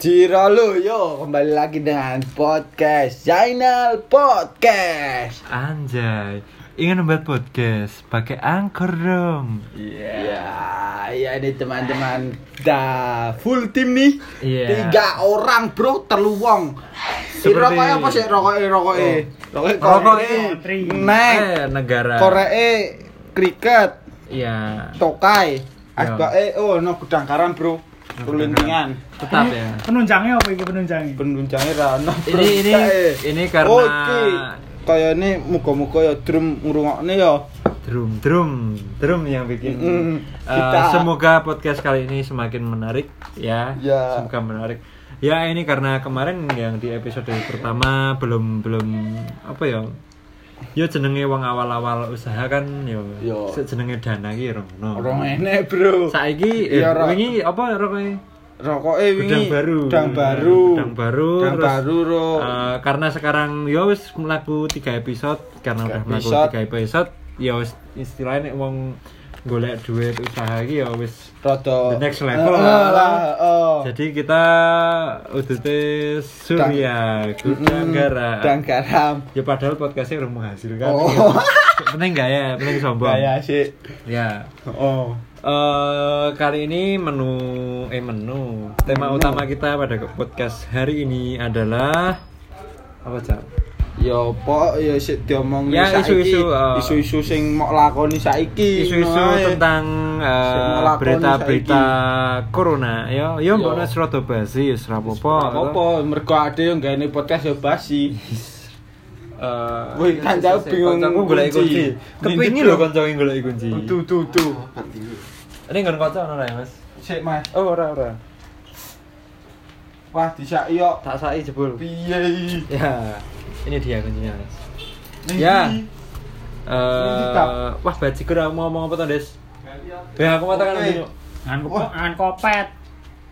Ciro lu yo kembali lagi dengan podcast Zainal Podcast. Anjay, ingin membuat podcast pakai angkor dong. Iya, iya ini teman-teman dah full tim nih. Iya. Tiga orang bro terluwong. Si Seperti- rokoknya apa sih rokoknya rokoknya? Rokoknya Rokoknya. Nek. Eh, negara. Koree kriket, Iya, tokai. Yo. Asbake oh no gudang garam bro. Tulintingan. tetap ya. penunjangnya apa iki penunjangnya Penunjangnya rano. Ini ini ini karena Oke. Kayak ini muka-muka ya drum ngurungokne ya. drum drum drum yang bikin. Mm, Eh, kita- semoga podcast kali ini semakin menarik ya. Ya. Semoga menarik. Ya ini karena kemarin yang di episode pertama belum belum apa ya? Yo jenenge wong awal-awal usaha kan yo, Yo. jenenge dana ki rono. Orang enek, Bro. Saiki eh, Iya, wingi apa rokoknya? Rokoknya wingi Gudang baru. Gudang baru. Gudang baru. Gudang baru, Ro. eh, karena sekarang ya wis mlaku 3 episode, karena udah mlaku episode. 3 episode, ya wis istilahnya wong golek duit usaha iki ya wis Rada the next level Eh, lah. lah. Oh. Jadi kita udute Surya Gudang Garam. Gudang garam. Ya padahal podcastnya urung menghasilkan. Oh. penting gak ya? Penting sombong. Gaya sih. Ya. Oh. Eh kali ini menu eh menu tema Menu. utama kita pada podcast hari ini adalah apa cak? Ya apa ya sik diomong Ya, isu-isu, eh. isu-isu sing mau lakoni saiki. Isu-isu ngono ae. tentang eh, ngelakoni berita-berita corona. Yo yo Yo. mbok nek Surabaya basi wis ora apa-apa. Apa mergo ade yang gane podcast ya basi. Eh, Wih, kancaku bingung kancaku golek kunci. Kepingin lho kancaku golek kunci. Tuh tuh tuh. Ini nggon kanca ono ya, Mas? Sik Mas. Oh, ora ora. Wah, disaki yo. Tak sai jebul. Piye iki? Ya, ini dia kuncinya, Mas. Ya. Eh, wah bajigur aku mau ngomong apa tuh, Des? Ya, aku mau tekan Oke. dulu. ngan Wah. ngan kopet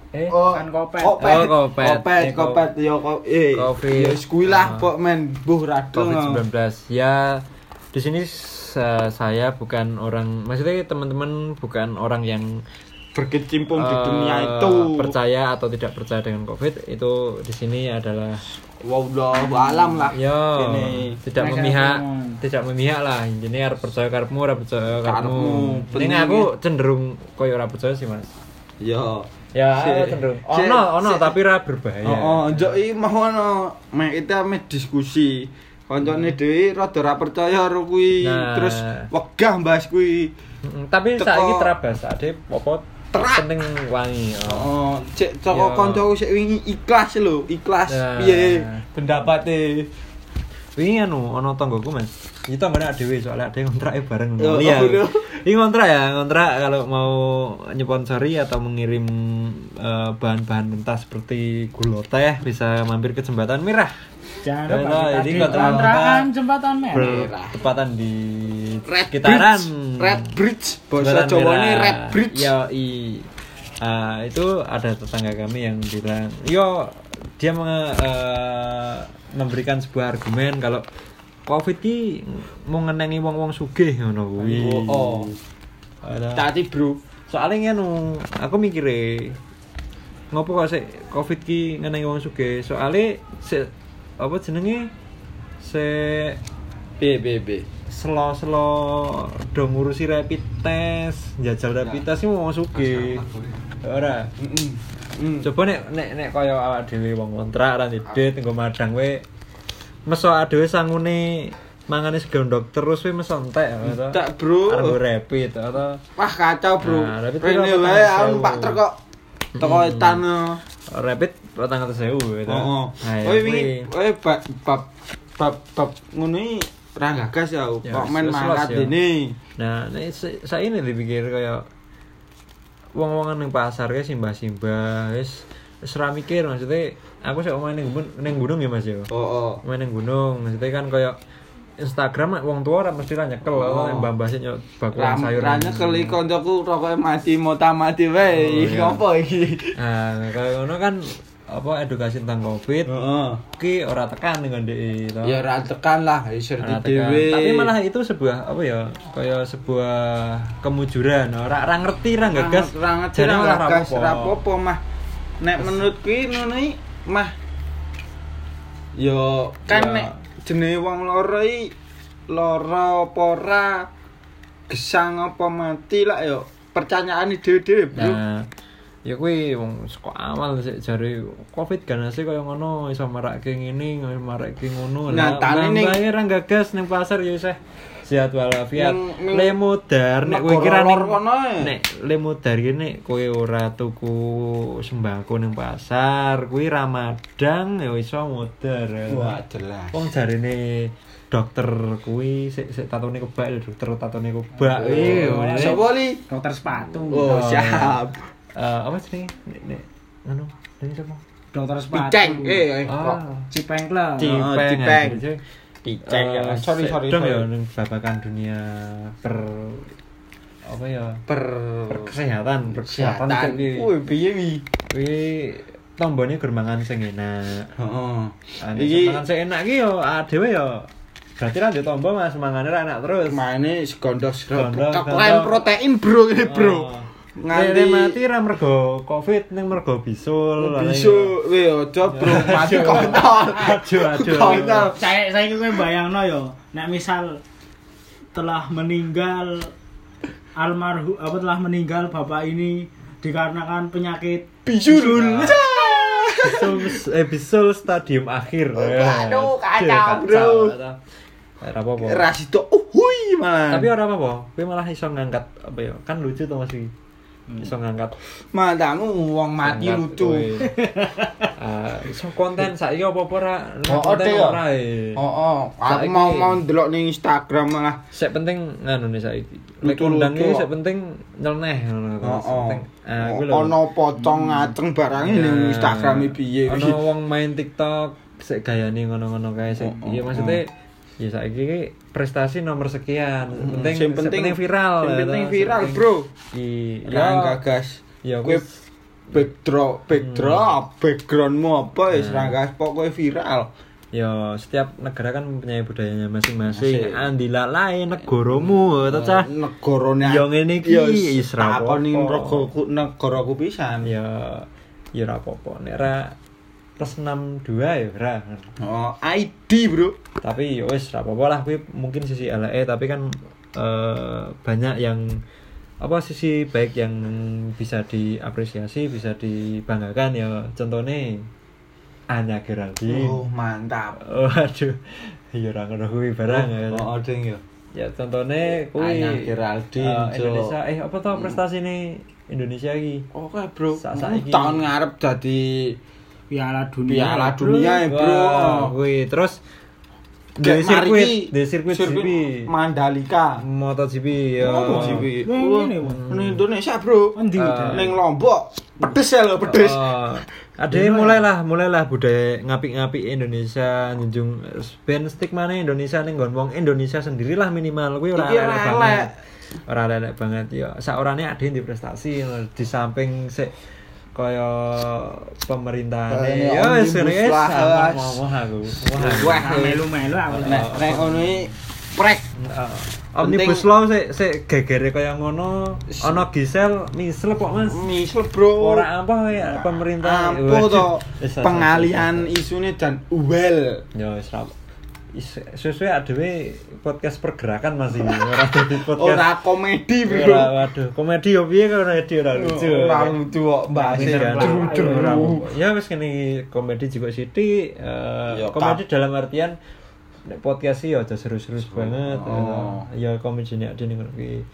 Eh, Oh, Kan kopet. Kopet. Oh, kopet. Kopet, Eh, kopet yo kok eh. Covid. Ya wis kuwi lah, Ah. pok men buh radung. COVID-19. Ya, di sini sa- saya bukan orang, maksudnya teman-teman bukan orang yang berkecimpung di eh, dunia itu. percaya atau tidak percaya dengan COVID itu di sini adalah Wallahu alam lah. ya Ini. tidak Mereka memihak tidak memihak lah ini harus percaya karepmu ora percaya Karepmu. ini aku cenderung koyo ora percaya sih mas Yo. ya Si- cenderung si- ono ono si- tapi ora berbahaya Oh, oh, njok iki mau ono mek kita me diskusi. Koncone dhewe rada ora percaya karo kuwi, Nah. terus wegah bahas kuwi. Mm, tapi Teko- saiki terabas ade apa Terak. penting wangi oh. Oh, cek saka Yo. kancaku sik wingi ikhlas lho, ikhlas. Nah. Piye pendapate? Wingi anu ono tanggoku Mas. Itu tanggane dhewe soalnya ada yang kontrake bareng. Oh, Iya. oh. Ini kontrak ya, kontrak kalau mau nyponsori atau mengirim eh, bahan-bahan mentah seperti gula teh bisa mampir ke jembatan Merah. jangan lupa nah, kita ini di kontrakan jembatan merah Bertepatan di Red sekitaran Bridge. Red Bridge. Bahasa Jawane Merah. Red Bridge. Yo, i. Ah, itu ada tetangga kami yang bilang, yo dia menge- eh, memberikan sebuah argumen kalau Covid ki mau ngenengi wong-wong sugih ngono kuwi. Oh, oh. Ada- Tati, Bro. Soalnya ngono, aku mikire ngopo kok sik Covid ki ngenengi wong sugih? Soalnya se apa jenenge se piye. Selo-selo do ngurusi rapid test, jajal rapid test iki wong sugih. Ora. Heeh. Hmm. Coba nek nek nek kaya awak dhewe wong kontrak ra ndit nggo madang we meso dhewe sangune mangane segondok terus we meso entek atau Tak, Bro. arep rapid atau Wah kacau bro. Nah, apa wae aku numpak truk kok. Teko etan. rapid 400.000 gitu. Heeh. Nah, ya Kowe wingi kowe bab bab bab ngono ra gagas ya, Ya, kok wis mangkat ya. dene. Nah, nek saya ini dipikir kaya wong-wongan ning pasar kae simbah-simbah wis wis ora mikir maksudnya aku sik omah ning gunung, ning gunung ya Mas ya. Oh, oh. Main ning gunung, maksudnya kan kaya Instagram wong tua ora mesti ra nyekel Oh. oh. mbah-mbah nyok bakulan sayur. Ranya keli koncoku rokoke mati mota mati wae. Oh, Iki iya. Iki? Nah, kaya ngono kan apa edukasi tentang Covid Heeh. ki ora tekan dengan DE to. Ya ra tekan lah, Ora di tekan. dhewe. Tapi malah itu sebuah apa ya? Kayak sebuah kemujuran. Ora ora ngerti, ora gagas. Ra ngerti Jadi ra malah gagas, apa-apa. ra apa-apa mah. nek menurut kuwi ngono mah yo kan Ya. nek jenenge wong lara iki lara apa ora gesang apa mati lah yo pertanyaan dhewe-dhewe bro Nah, ya kuwi wong saka awal sik jare Covid ganase kaya ngono iso marake ngene, marake ngono. Nyatane ning- mbake ra gagas ning pasar ya isih sehat walafiat. Ning- ning- Le modar nek kowe kira ning kono ae. nek le modar kowe ora tuku sembako ning pasar, kuwi Ramadan ya iso modar. wah jelas Wong jarine dokter kuwi sik sik tatone kebak dokter tatone kebak. Iya, ngene. sapa li Dokter sepatu. oh siap Eh, apa sih nek nek ngono dari siapa? Dokter sepatu. Piceng. Eh eh, Ah. kok Cipengkle. Cipeng. Cipeng. Cipeng, ya. Eh, Sorry, sorry, dong ya babakan dunia per apa ya? Per per kesehatan per kesehatan kuwi piye wi? Kuwi tombone germangan sing enak. Heeh. Ane iki mangan sing enak ki yo dhewe yo. Berarti ra ndek tombo Mas mangane ra enak terus. Segondos Segondok, segondok. protein bro ini bro. Oh. Nganti mati ra mergo covid ning mergo bisul bisu we aja bro mati kontol. ajo kontol. Saya saya kowe bayangno yo, nek misal telah meninggal almarhum apa telah meninggal bapak ini dikarenakan penyakit bisul. bisul. Eh bisul stadium akhir Waduh, kacau, Aduh, bro. kacau. Eh, apa-apa. Rasito uhui malah. Tapi ora apa-apa kowe malah iso ngangkat apa ya kan lucu to Mas iki iso ngangkat matamu wong mati lucu. Ah, iso konten saiki apa-apa ora Oh, konten ya? ora eh. oh oh aku mau mau ndelok ning Instagram malah Sek penting nganu nih saiki. Lek Lucu-lucu kondang iki sek penting nyeleneh ngono oh oh Penting. Ah, kuwi lho. ono pocong ngaceng barangnya ning Nah, Instagram piye Ono wong main TikTok sek gayane ngono-ngono kae sik. Oh, oh, Iya maksudnya ya saiki iki prestasi nomor sekian. Penting Sing penting viral. sing ya, penting viral Sing bro penting- I Rang ya gagas ya kowe backdrop backdrop backgroundmu apa wis Nah. ra gas pokoke viral ya setiap negara kan mempunyai budayanya masing-masing. Masing. Andila lain negaramu to cah. negarane Ya ngene iki, Ya, is ra takoni apa-apa. negaraku negaraku pisan Ya ya ora apa-apa. Nek ra plus 62 ya ora. oh ID bro. Tapi ya wis ra apa-apa lah. Kuwi mungkin sisi LE tapi kan eh, banyak yang apa sisi baik yang bisa diapresiasi bisa dibanggakan. Ya contohnya Anya Geraldine. Oh mantap. Oh aduh ya ora ngono kuwi barang ya. oh ding ya? Ya contohnya kuwi Anya Geraldine, Jo. Indonesia. Eh apa tau prestasi nih Indonesia iki? Oke bro. Sa- saiki. tahun ngarep jadi Piala Dunia. Piala Dunia ya bro kuwi terus mari sirkuit di sirkuit GP Mandalika MotoGP ya. MotoGP ning Indonesia bro Endi? Ah. ning Lombok pedes ya lo pedes Oh, ada yang mulailah mulailah budaya ngapik-ngapik Indonesia njunjung ben stick mana Indonesia ning nggon wong Indonesia sendirilah minimal kuwi ora elek banget. Ora elek banget ya. Saorane ada yang di prestasi di samping sik kaya pemerintahane. Kayak ya wis omnibus ngene mau aku. Wah. Wah, Nah, melu-melu aku. nek ngono prek. Omnibus law sik sik gegere kaya ngono. Ana gisel misel kok Mas. misal bro. Ora apa ya pemerintah. ampuh to pengalian isune dan well Ya wis Sesuai adewe podcast pergerakan masih ora dadi podcast. ora komedi Ora, bro waduh, komedi yo piye komedi ora lucu. ora lucu kok bahasa Bisa kan? Ora. Ya wis kene komedi juga sithik. eh, Ya, komedi dalam artian podcast sih ya aja serius-serius banget. Oh. eh, Ya komedi nek ngono kuwi.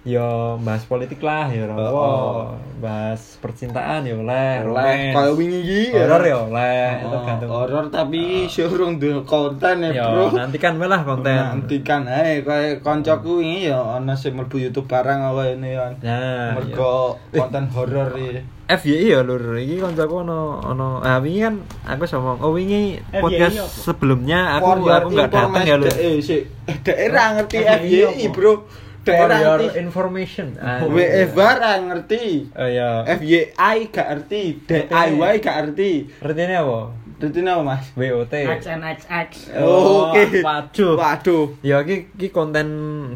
Ya bahas politik lah ya apa. Oh. Bahas percintaan ya oleh. oleh kaya wingi iki Horor ya oleh. Itu Oh, gantung. horor tapi surung duwe konten ya Ya, bro nantikan lah konten. nantikan ae kaya kancaku wingi ya ana sing mlebu YouTube barang apa ini ya Nah, mergo konten horor iki FYI ya lur, iki kancaku ono ono ah wingi kan aku sama oh wingi podcast sebelumnya aku aku enggak datang ya lur. information- eh daerah ngerti FYI FYI bro For your ngerti information. Ah, WF barang ngerti Oh ya. FYI gak ngerti DIY gak ngerti Artinya apa? Rutine apa, Mas? WOT. XNXX. Oh, oke. Waduh. Waduh. Ya iki iki konten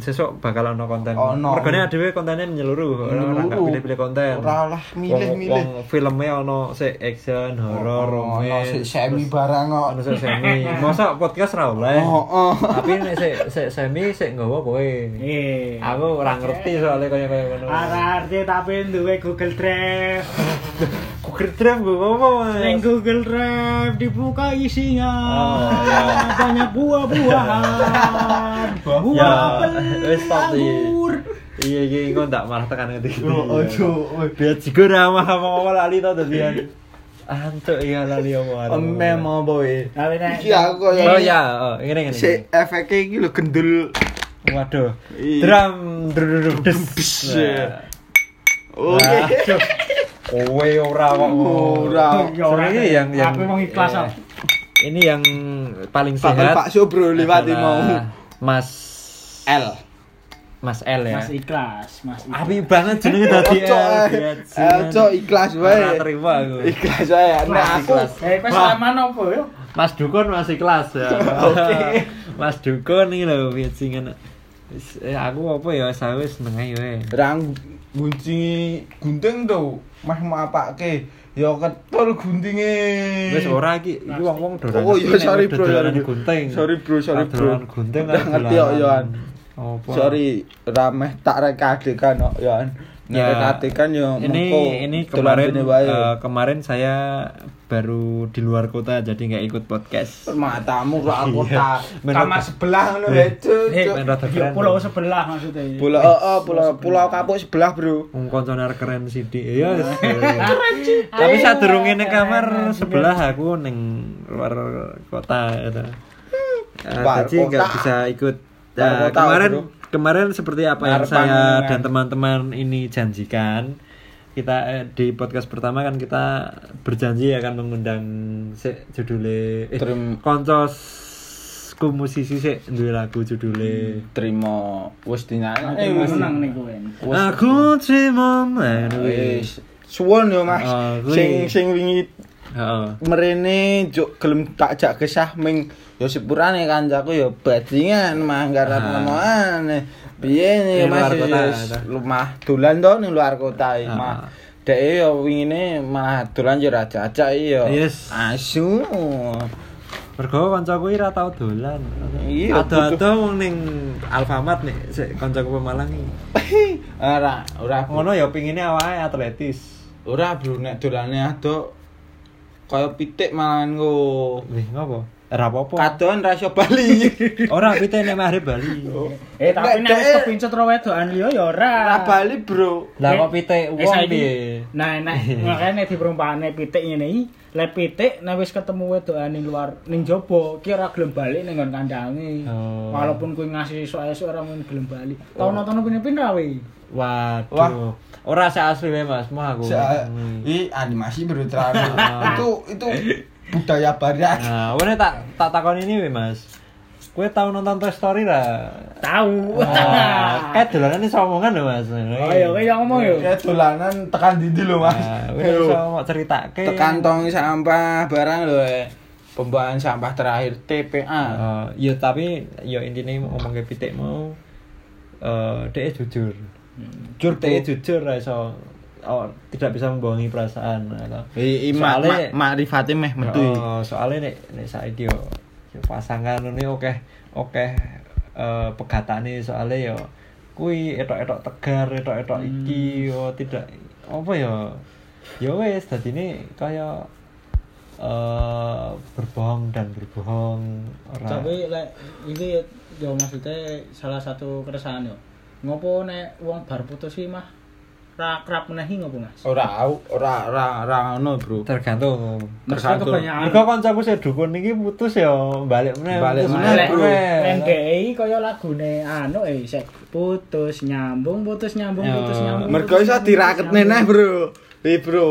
sesuk bakal ono konten. Ono. Regane dhewe kontennya menyeluruh, ora ora pilih-pilih konten. Ora lah, milih-milih. Wong, filmnya ono sik action, horor, romance. sik semi barang kok. Ono sik semi. Masa podcast ra oleh. Oh, oh. Tapi nek sik sik semi sik nggawa kowe. Eh. Aku ora ngerti soalnya kaya-kaya ngono. Ora arti tapi duwe Google Drive. Google Drive gue apa, Mas? Ning Google Drive dibuka isinya Oh, ya. banyak buah-buahan. Buah Ya, apel, wis stop iki. anggur. Iya iya kok ndak malah tekan ngerti. Oh, ojo. Biar jigo ramah apa lali to dadian. Antuk iya lali apa Mem apa we? Iki aku kaya Oh ya, oh ngene ngene. si efeknya iki lho gendul. Waduh. Iya. Drum druduk des. Nah. Oke. Kowe ora kok. Ora. Ya ora Sebenarnya deh. yang yang aku mau ikhlas eh. Ini yang paling Pak sehat. Pak Sobro adalah mau. Mas L. Mas L ya. Mas ikhlas, Mas. ikhlas. Api banget jenenge dadi L. eh. Ikhlas Ora wae. terima aku. Ikhlas wae. Nek Mas aku ikhlas. Eh, wis Wah. aman apa yo? Mas Dukun masih kelas ya. Oke. Mas Dukun iki lho biasanya Wis, eh, aku apa ya sawis seneng ae wae. rang gunting gunting tuh mah mapake ya ketul guntinge Wis ora iki iki wong-wong do Oh, iya, sorry, bro, sorry, gunting. Sorry, bro, sorry, bro. Gunting ngerti kok, Yohan. Apa? sorry rameh tak rekadekan kok ya Ya, rekadekan ya ini ini kemarin eh, kemarin saya baru di luar kota jadi nggak ikut podcast. matamu kok aku Iya. tak kamar sebelah ngono ya Cuk, Eh, Yo pulau sebelah maksudnya. pulau oh, oh, pulau pulau kapuk sebelah bro Wong koncone keren sithik. Iya. wis. Tapi saat durung ning kamar sebelah aku ning luar kota gitu. Luar jadi nggak kota. bisa ikut. Nah, kota, kemarin. Kemarin seperti apa yang saya dan teman-teman ini janjikan kita eh, di podcast pertama kan kita berjanji akan mengundang si judule eh, Trim- koncosku musisi sih duwe lagu judule. Terima wis dinyanyi. Eh, menang wis Aku terima wis. suwon yo Mas. Kuwi. sing sing wingi Heeh. merene juk gelem tak jak kesah ming ya sepurane kancaku ya bajingan manggaran Ah. nemoane piye Ning Mas lumah dolan to ning luar kota iki Ah. mah Dek ya wingine malah dolan yo ra jajak ya. Yes. Asu. Mergo kancaku iki ora tau dolan. Iya, Ada-ada wong ning Alfamart nih, sik kancaku Pemalang iki. Ora, ora Ngono ya pingine awake atletis. Ora bro nek dolane ado kaya pitik malahan go. Wih, ngopo? Ora apa-apa. Kadon ra iso bali. Ora pitik nek mari Bali. Eh, tapi Nek wis kepincut ro wedokan liya ya ora. Ra bali bro. Lah Eh, kok pitik eh, wong piye? Nah, nek makane nek diperumpakane pitik ngene iki, lek pitik nek wis ketemu wedokan ning luar ning jaba, ki ora gelem balik ning nggon kandange. Oh. Walaupun kuwi ngasih esuk-esuk ora mung gelem balik. Tau nonton pin-pin ra we? Waduh. Wah. Ora sak asli Mas, mah aku. Sa- animasi. Ah. itu itu budaya barat. Nah, wene tak tak takon ini we Mas. Kowe tau nonton Toy Story ra? Tahu. Ah, kayak dolanan iso omongan lho Mas. Oh iya, yang ngomong yo. Kayak dolanan tekan dindi lho Mas. Nah, mau ceritake. Tekan tong sampah barang lho. eh. Pembuangan sampah terakhir TPA. Eh, ya tapi ya intinya ngomong ke pitik mau eh dia jujur. Jujur, dia jujur ra iso oh, tidak bisa membohongi perasaan atau I, i mak Soalnya- mak makrifate meh metu. Oh, soalnya nek nek saiki yo yo pasangan ini oke oke eh pegatane soalnya yo kuwi etok-etok tegar, etok-etok Hmm. iki yo tidak apa ya yo wis dadine kaya eh berbohong dan berbohong ora Tapi lek iki yo maksudnya salah satu keresahan yo. Ngopo nek wong bar putus iki mah ra kerap menehi ngopo Mas? Ora ora ora ora ngono, Bro. tergantung tergantung. Mergo kancaku sing dukun iki putus ya balik meneh. Balik meneh, Bro. DI kaya lagune anu eh sek putus nyambung putus nyambung putus nyambung. Mergo iso putus, neh. Bro. Ih, Bro.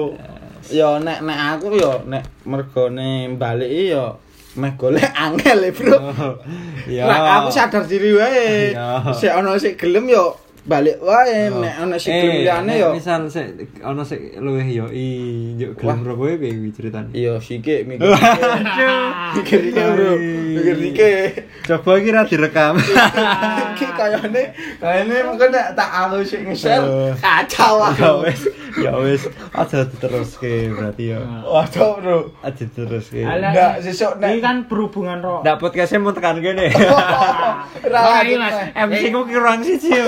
Yo nek nek aku yo nek mergone balik yo meh golek angel e, Bro. Ya. Lah aku sadar diri wae. Sik ana sik gelem yo balik wae Oh. nek ana sing Eh, gelem liyane nek yo. Misal sik ana sik luwih yo i njuk gelem Wah. rokoke piye kuwi ceritane? Iya sikik mikir. Mikir Bro. Mikir sikik. Coba iki ra direkam. Iki kayane kayane mungkin nek tak aku sing nge-share kacau Ya aku. wis, ya wis. Aja diteruske berarti yo. Waduh, Bro. Aja diteruske. Ndak, sesuk nek- Ini kan berhubungan ro. Ndak podcastnya mau tekan kene. Ra Mas. Mas. MC ku kurang siji yo.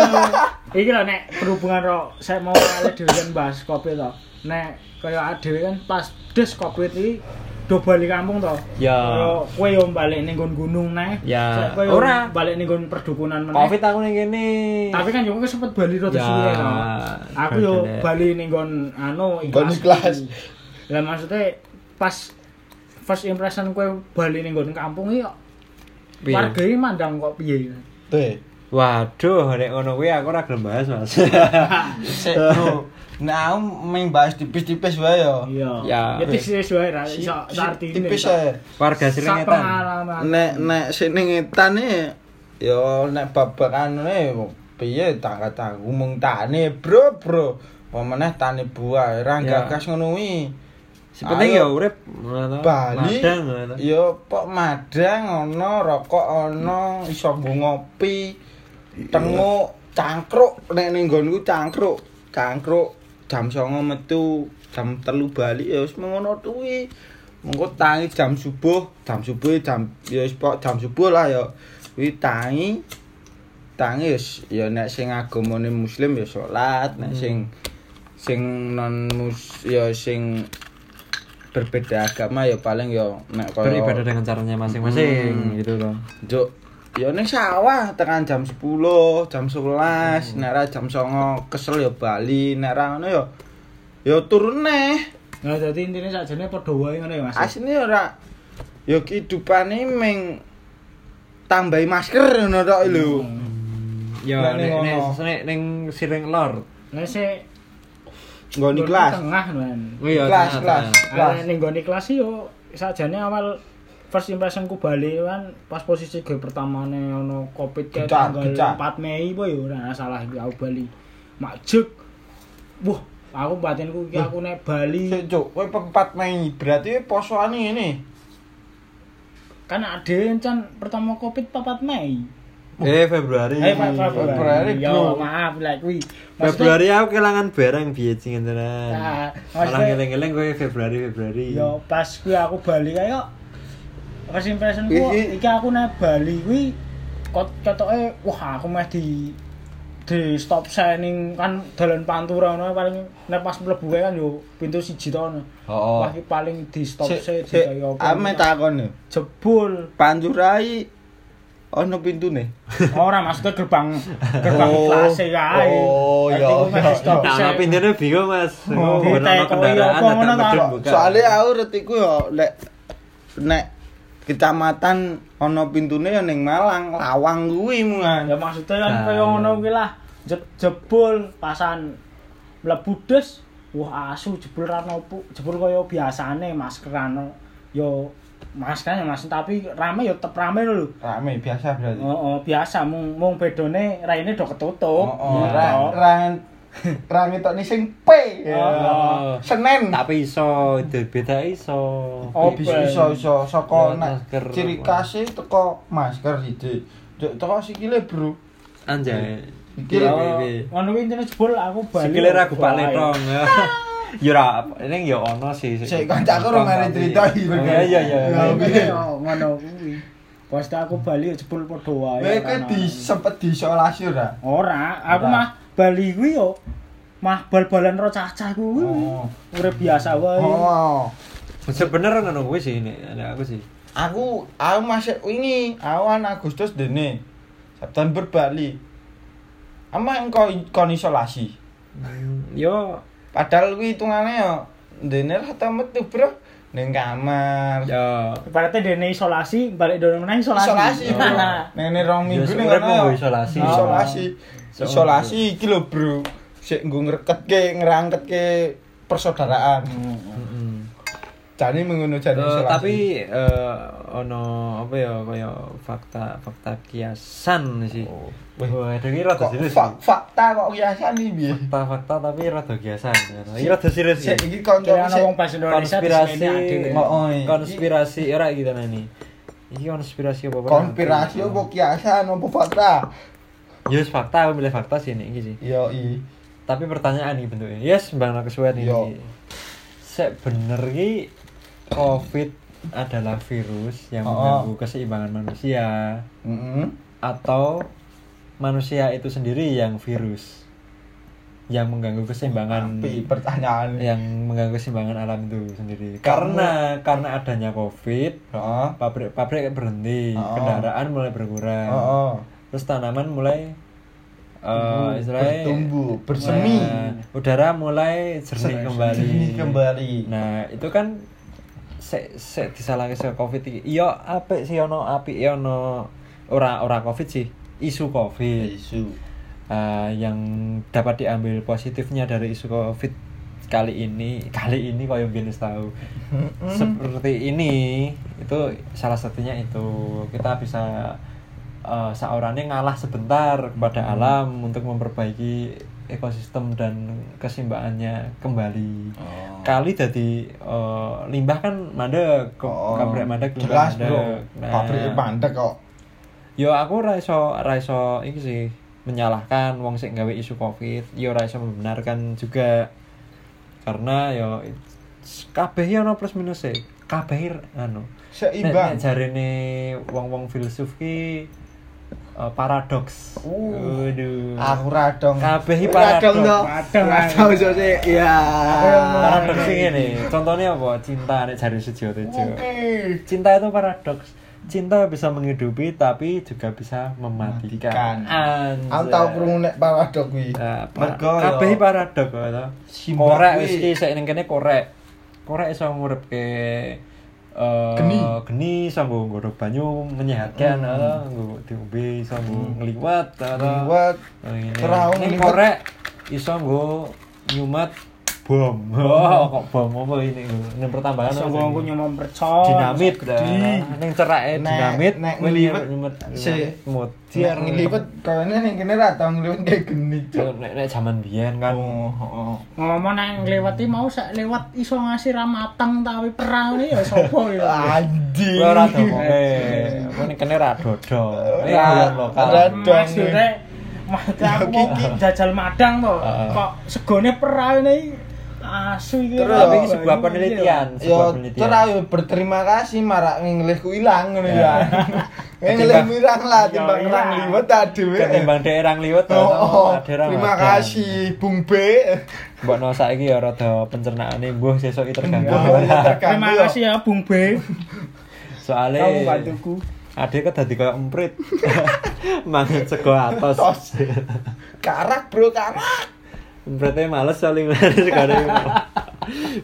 Iki lho nek berhubungan ro saya mau kali dhewe kan bahas kopi to. Nek kaya dhewe kan pas des kopi iki do balik kampung to. Ya. Kowe yo balik ning gunung neh. Ya. Kowe yo Ora. balik ning perdukunan meneh. Covid aku ning kene. Tapi kan yo kowe sempet bali rada Ya, suwe to. Aku yo bali ning nggon anu ikhlas. Lah maksudnya pas first impression kowe bali ning nggon kampung iki warga iki mandang kok piye? Teh. Waduh, nek ngono kuwi aku ora gelem bahas, Mas. Sik, Bro. Nek aku main bahas tipis-tipis wae yo. Iya. Ya. Ya tipis wae ra iso artine. tipis sak- ae. Warga pengalaman. Nek nek sing ning etane yo nek babakanane piye tak kata ngomong tane, Bro, Bro. Pemeneh tani buah, ra gagas ngono kuwi. Sing penting ya urip ngono. Bali Madang ngono yo pok madang ono rokok ono iso ngopi tenguk cangkruk. Nek ning nggonku cangkruk. Cangkruk jam 09.00 metu jam telu balik ya wis ngono kuwi. Mengko tangi jam subuh. Jam subuh jam ya wis jam subuh lah ya. Kuwi tangi. Tangi wis ya nek sing agamane muslim ya salat nek sing sing non mus ya sing berbeda agama ya paling ya nek kaya Beribadah dengan caranya masing-masing Hmm. gitu loh. Juk, ya ning sawah tekan jam 10, jam 11, nek ra jam 09 kesel ya bali, nek ra ngono ya ya turun neh. Nah, dadi intine sakjane padha wae ngono ya, Mas. Asline ora ya kehidupane ming tambahi masker ngono tok lho. Ya Nek ning nek nek nek ning Sireng Lor. Nek sik Nggoni nggon kelas. tengah man. Oh iya, Kelas, kelas. ning nggone kelas yo sakjane awal first impressionku Bali kan pas posisi gue pertamane ono Covid kayak tanggal gecak. 4 Mei po yo ora salah iki aku Bali. Makjuk. Wah, aku batinku iki aku nek Bali Sik juk, kowe 4 Mei berarti posoane ngene. kan ade kan pertama Covid 4 Mei. Eh Februari. Eh, Pak Februari, Februari. Yo, maaf lek kuwi. Februari aku kelangan barang piye sing tenan. Nah, Malah ngeleng-ngeleng kowe Februari Februari. Yo pas kuwi aku Bali kayak first impression ku Iki- aku nek Bali kuwi kot ketoke wah aku meh di di stop signing kan dalan pantura ngono paling nek pas mlebu kan yo pintu siji to ono. Oh. Wah paling di stop se di kaya ame takon yo. jebul. Panjurai ono pintune. Ora maksudnya gerbang gerbang Oh. kelas e kae. Oh, iya, iya, stop Nah, se. nah pintunya bingung mas. Oh, ditekoki kendaraan apa ngono buka. Soalnya aku retiku yo lek nek kecamatan ono pintune yo ning Malang, Lawang kuwi mungan. Ya maksudnya kan Nah, kaya iya. ngono kuwi lah. Je- Jebul pasan mlebu des. Wah asu jebul ra nopo. Jebul kaya biasane maskeran. Yo maskeran ya Mas, tapi rame yo tetep rame lho. Rame biasa berarti. Oh, oh, biasa mung mung bedone raine do ketutup. Oh, Gitu. ra ra ra ngetokne sing P. Oh. Senen. Tapi iso, itu beda iso. Oh, bisa iso iso saka Ya, nek masker. ciri khasnya teko masker siji. Juk teko sikile, Bro. Anjay. Sikile Yo, ngono kuwi intine jebul aku bali. Sikile ra gue Wah, paletong. Ya ra, ini ya ono sih. Sik kancaku ora mari cerita iki. Iya iya iya. Ya, Ya, yo ngono kuwi. Pas aku bali yo jebul padha wae. Kowe kan ke di sempet diisolasi ora? Ora, aku mah Bali kuwi yo mah bal-balan ro cacah kuwi. Oh. Urip biasa wae. Oh. Sebenernya ngono kuwi sih ini, aku sih. Aku aku masih wingi awan Agustus dene. September Bali. Ama engko kon isolasi. Yo, Padahal kuwi hitungane yo dene ra tau metu, Bro. Ning kamar. yo. Ibaratnya dene isolasi, balik dono meneh isolasi. Isolasi, Nene rong minggu yo. isolasi. Isolasi. Isolasi iki lho, Bro. Sik nggo ngreketke, ngrangketke persaudaraan. Mm-mm. Jane mengono jane Eh, isolasi. tapi eh, ono apa ya kaya fakta fakta kiasan sih. Oh. Wah, ada rada serius. fak- fakta kok kiasan iki piye? Fakta-fakta tapi rada kiasan. Iki rada serius Sik sih. iki konco wong bahasa Indonesia Konspirasi. Oh, oh, iya. konspirasi ora iki tenan iki. Konspirasi apa? konspirasi apa kiasan apa fakta? Wis fakta, aku milih fakta sih ini sih. Yo i. Tapi pertanyaan nih bentuknya. Yes, bang kesuwen ini. Yo. Sek bener ki COVID adalah virus yang Oh. mengganggu keseimbangan manusia Heeh. atau manusia itu sendiri yang virus yang mengganggu keseimbangan Api pertanyaan. yang mengganggu keseimbangan alam itu sendiri. Karena karena adanya COVID, pabrik-pabrik berhenti, Oh. kendaraan mulai berkurang. Heeh. Terus tanaman mulai Tumbuh, istilahnya bertumbuh, bersemi. Nah, udara mulai jernih kembali. Jernih kembali. Nah, itu kan se se disalahke se Covid iki. Iya apik sih ono apik ya ono ora ora Covid sih. Isu Covid. Isu. Eh, yang dapat diambil positifnya dari isu Covid kali ini kali ini kau yang biasa tahu seperti ini itu salah satunya itu kita bisa uh, seorangnya ngalah sebentar kepada alam untuk memperbaiki ekosistem dan keseimbangannya kembali Oh. kali jadi uh, limbah kan mandek kok Oh, pabrik mandek limbah Jelas, mandek. Bro. Nah, Pabrik mandek kok. Yo aku ora iso ora iso iki sih menyalahkan wong sing gawe isu Covid, yo ora iso membenarkan juga. Karena yo kabeh yo ono plus minus e. Kabeh anu. Seimbang. Nek, nek jarene wong-wong filsuf ki eh, paradoks. Uh. Waduh. Aku radong. Kabeh iki radong paradoks. to. Radong, Radong so sik. Iya. Paradoks sing ngene. Contohnya apa? Cinta nek jare Sujiwo Tejo. Oke. Cinta itu paradoks. Cinta bisa menghidupi tapi juga bisa mematikan. Aku tau krungu nek paradok kuwi. Nah, Mergo pa- kabeh iki paradok kok to. Korek wis iki sik ning kene korek. Korek iso nguripke eh Geni. geni iso nggo nggodhog banyu menyehatkan Hmm. eh, nggo diombe iso nggo ngliwat eh, Liwat. Oh, ini. Terau Ini ngliwat. korek iso nggo nyumat bom. Oh, kok bom apa ini? Ini pertambangan. Iso apa wong ku ini? nyomong percon. dinamit ning cerake Nek- dinamit nek ngliwet, mut Nek ngelipet kayaknya ning kene ra tau ngelipet kayak geni. Nek nek jaman biyen kan Oh, oh. Ngomong nang nglewati mau sak lewat iso ngasih ra mateng tapi perang ini ya sapa ya. Anjing. Ora domoke. Ning kene ra dodo. Ini Ra- lokal. ra- Maksudnya Maksudnya aku mau jajal madang to. Heeh. Kok segone perang ini asu iki. Terus, Tapi ini Yo, sebuah penelitian, Yo, sebuah penelitian. terus ayo berterima kasih marak ngelihku ilang ngono ya. Ya. Ngelih mirang lah Yo, timbang iya. nang liwet adewe. Ketimbang daerah liwet Oh, ada ra terima kasih Bung B. Mbok no saiki ya rada pencernaane mbuh sesuk iki terganggu. Iya, terganggu. Terima yo. kasih ya Bung B. Soale Kamu bantuku. Ade kan dadi koyo emprit. Mangan sego atos. Tos. Karak bro karak. Empritnya males saling sekarang.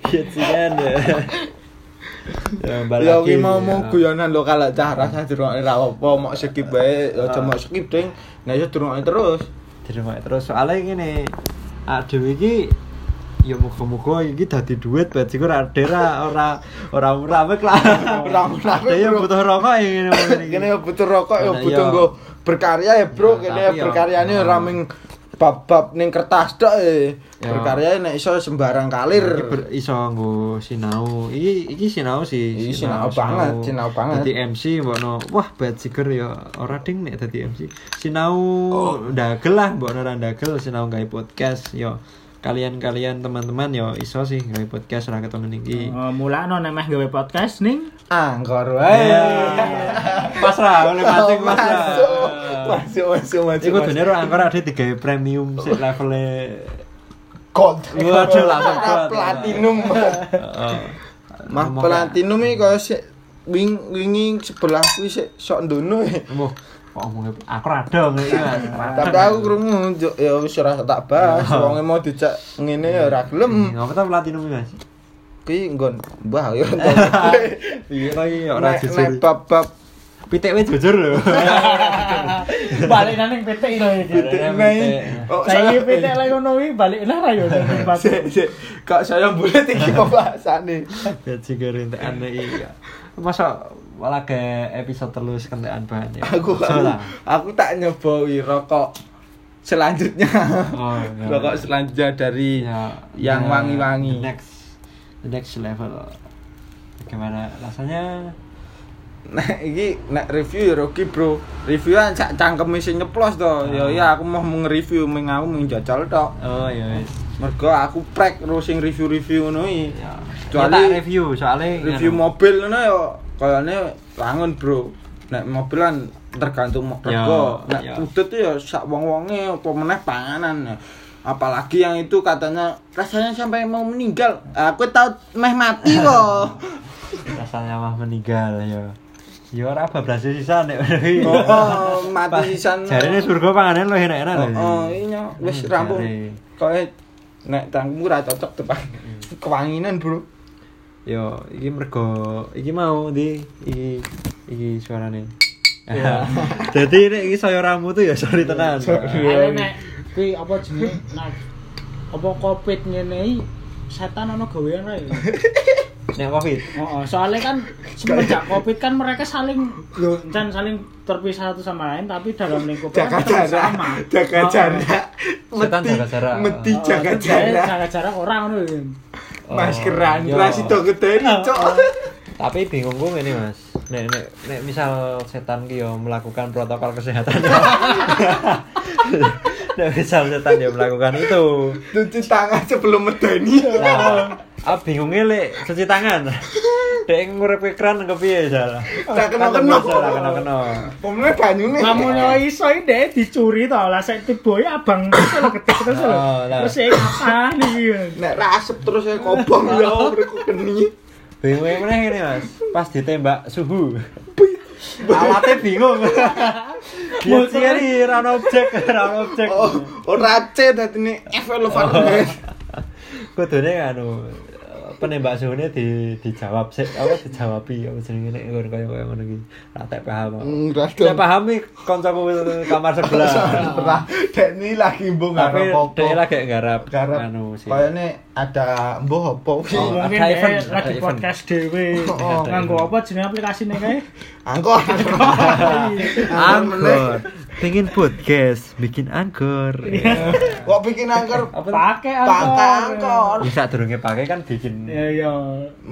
Sih kan ya. Ya, Ya ki mau mau Ya. guyonan lo kalau cah rasa durunge ra apa mau skip bae aja mau skip ding. Nek iso durunge terus. di rumah terus soalnya gini aduh iki ya muga-muga iki dadi duit bajiku ora ora ora ora murah wek lah Ora murah Ada yang bro. butuh rokok ya ngene ya butuh rokok ya Nah, butuh nggo berkarya ya bro Nah, kene ya, berkaryane nah. ora ming bab-bab ning kertas tok e. Ya. Berkarya nek iso sembarang kalir. Iki ber- iso nggo sinau iki iki sinau sih Iki sinau banget, sinau banget. dadi MC mbokno wah bajiger ya ora ding nek dadi MC sinau ndagel lah mbokno ora ndagel sinau gawe podcast yo kalian-kalian teman-teman yo iso sih gawe podcast ora ketemu iki Oh, mulakno nek meh gawe podcast ning Angkor wae. pas lah oleh masing mas lah Masuk. Masuk masuk masuk. Iku dunia ro angkor ada digawe premium sik levelnya gold. Waduh, langsung gold. Platinum. Mah platinum iki kaya sik wing wingi sebelah kuwi sik sok ndono. e. Wah, kok ngomongnya aku rada ngene. Tapi aku krungu njuk, ya wis ora tak bahas. Wong mau dijak ngene ya ora gelem. Ngapa ta platinum iki, Mas? Kuwi nggon mbah ya. Iya lagi ora Nek nek jujur. bab-bab PTW jujur lho. Balik nang PT lho iki. PT. Oh, saya- PT lek ngono kuwi balik nang ra yo. Kok saya boleh iki pembahasannya. Gaji gerintekan iya. Masa malah ke episode terus kentekan bahan ya. Aku aku tak nyobain rokok selanjutnya. Oh, iya. Rokok selanjutnya dari Ya, yang ya, wangi-wangi. next the next level. Gimana rasanya? Nah, iki nek review ya Rocky, Bro. Reviewan sak cangkeme sing nyeplos to. Ya ya aku mau nge-review ming aku ming jajal tok. Oh iya wis. Mergo aku prek terus sing review-review ngono iki. Ya. Kecuali review soalnya review mobil ngono ya kayane wangun, Bro. Nek mobilan tergantung Ya, rego. Nek ya. udut ya sak wong-wonge apa meneh panganan. Apalagi yang itu katanya rasanya sampai mau meninggal. Aku tahu meh mati kok. rasanya mah meninggal ya. Ya ora bablas sisa nek Oh, oh, mati sisan. Jarine surga panganan lo enak-enak lho. Oh, oh iya wis Hmm, rampung. Koe nek tangmu ora cocok tuh, Pak. Kewanginan, Bro. Yo, iki mergo iki mau di iki iki suarane. Ya. Jadi nek iki saya ramu tuh ya sorry tenan. Ale nek kuwi apa jenenge nah apa covid ngene iki setan ono gawean ra ya. Nek Covid. Oh, soalnya kan semenjak covid kan mereka saling dan saling terpisah satu sama lain tapi dalam lingkup Jaga tetap jarak, sama. jaga Oh, jarak. Setan jaga jarak. Meti oh, jaga jarak. Jaga jarak orang ngono lho. Maskeran, yo. ra sido gedeni, Cok. Tapi bingungku ini Mas. Nek nek nek misal setan ki yo melakukan protokol kesehatan. nek misal setan dia melakukan itu. Cuci tangan sebelum medeni. Nah, ah bingungnya lek cuci tangan. Dek ngurep ekran kepiye salah. Ra kena-kena. Ora kena-kena. Pomne banyune. Lamun yo iso iki dek dicuri to lah sik tiboe abang lho gede terus lho. Oh, lah. Terus iki apa nih? Nek ra asep terus ya kobong ya mereka geni. Bingungnya mana ini mas? Pas ditembak suhu. Alatnya bingung. Dia ciri rano objek, rano objek. Oh, ora C dadine F elevator. Kudune anu penembak suhunya di dijawab sih apa dijawabi apa jenenge nek ngono kaya kaya ngono iki. Ra tak paham. Ra Saya dong. paham kancaku kamar sebelah. Ora dek ini lagi karo dia apa. lagi garap Garap anu sih. kayaknya ada mbuh apa kuwi. Mungkin dek lagi podcast dhewe. Oh, Nganggo apa jenenge aplikasine kae? Angkor. Angkor. Pengen podcast, bikin angkor. Kok bikin angkor? Pakai Pakai angkor. angkor. Bisa durunge pakai kan bikin Ya ya.